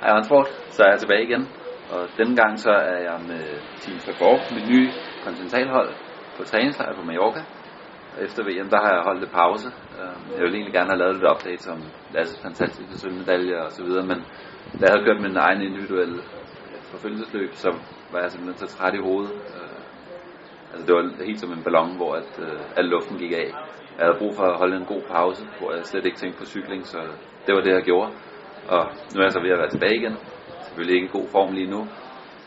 Hej Transport, så er jeg tilbage igen. Og denne gang så er jeg med Team Fagor, mit nye kontinentalhold på træningslejr på Mallorca. Og efter VM, der har jeg holdt lidt pause. Øhm, jeg ville egentlig gerne have lavet lidt update om Lasses fantastiske sølvmedalje og så videre, men da jeg havde kørt min egen individuelle øh, forfølgelsesløb, så var jeg simpelthen så træt i hovedet. Øh, altså det var helt som en ballon, hvor at, øh, al luften gik af. Jeg havde brug for at holde en god pause, hvor jeg slet ikke tænkte på cykling, så det var det, jeg gjorde. Og nu er jeg så ved at være tilbage igen. Selvfølgelig ikke i god form lige nu,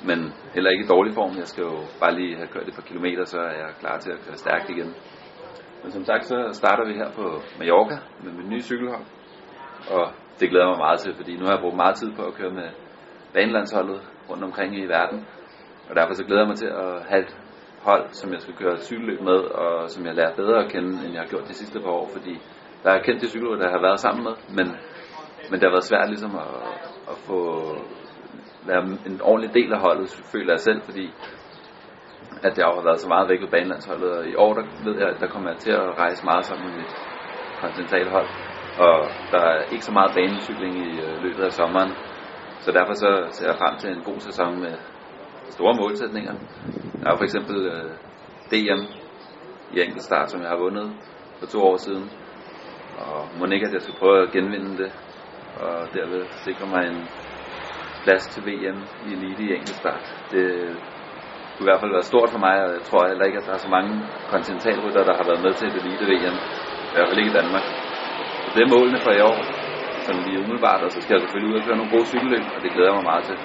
men heller ikke i dårlig form. Jeg skal jo bare lige have kørt et par kilometer, så er jeg klar til at køre stærkt igen. Men som sagt, så starter vi her på Mallorca med min nye cykelhold. Og det glæder mig meget til, fordi nu har jeg brugt meget tid på at køre med banelandsholdet rundt omkring i verden. Og derfor så glæder jeg mig til at have et hold, som jeg skal køre cykelløb med, og som jeg lærer bedre at kende, end jeg har gjort de sidste par år, fordi der er kendt de cykler, der har været sammen med, men men det har været svært ligesom at, at få være en ordentlig del af holdet, føler jeg selv, fordi at jeg har været så meget væk ved banelandsholdet, og i år der ved jeg, at der kommer jeg til at rejse meget sammen med mit kontinentalhold, og der er ikke så meget banecykling i øh, løbet af sommeren, så derfor så ser jeg frem til en god sæson med store målsætninger. Der er for eksempel øh, DM i enkeltstart, som jeg har vundet for to år siden, og må ikke, at jeg skal prøve at genvinde det og derved sikre mig en plads til VM i elite i enkeltstart. Det kunne i hvert fald være stort for mig, og jeg tror heller ikke, at der er så mange kontinentalrytter, der har været med til et elite VM. I hvert fald ikke i Danmark. Så det er målene for i år, som lige umiddelbart, og så skal jeg selvfølgelig ud og køre nogle gode cykelløb, og det glæder jeg mig meget til.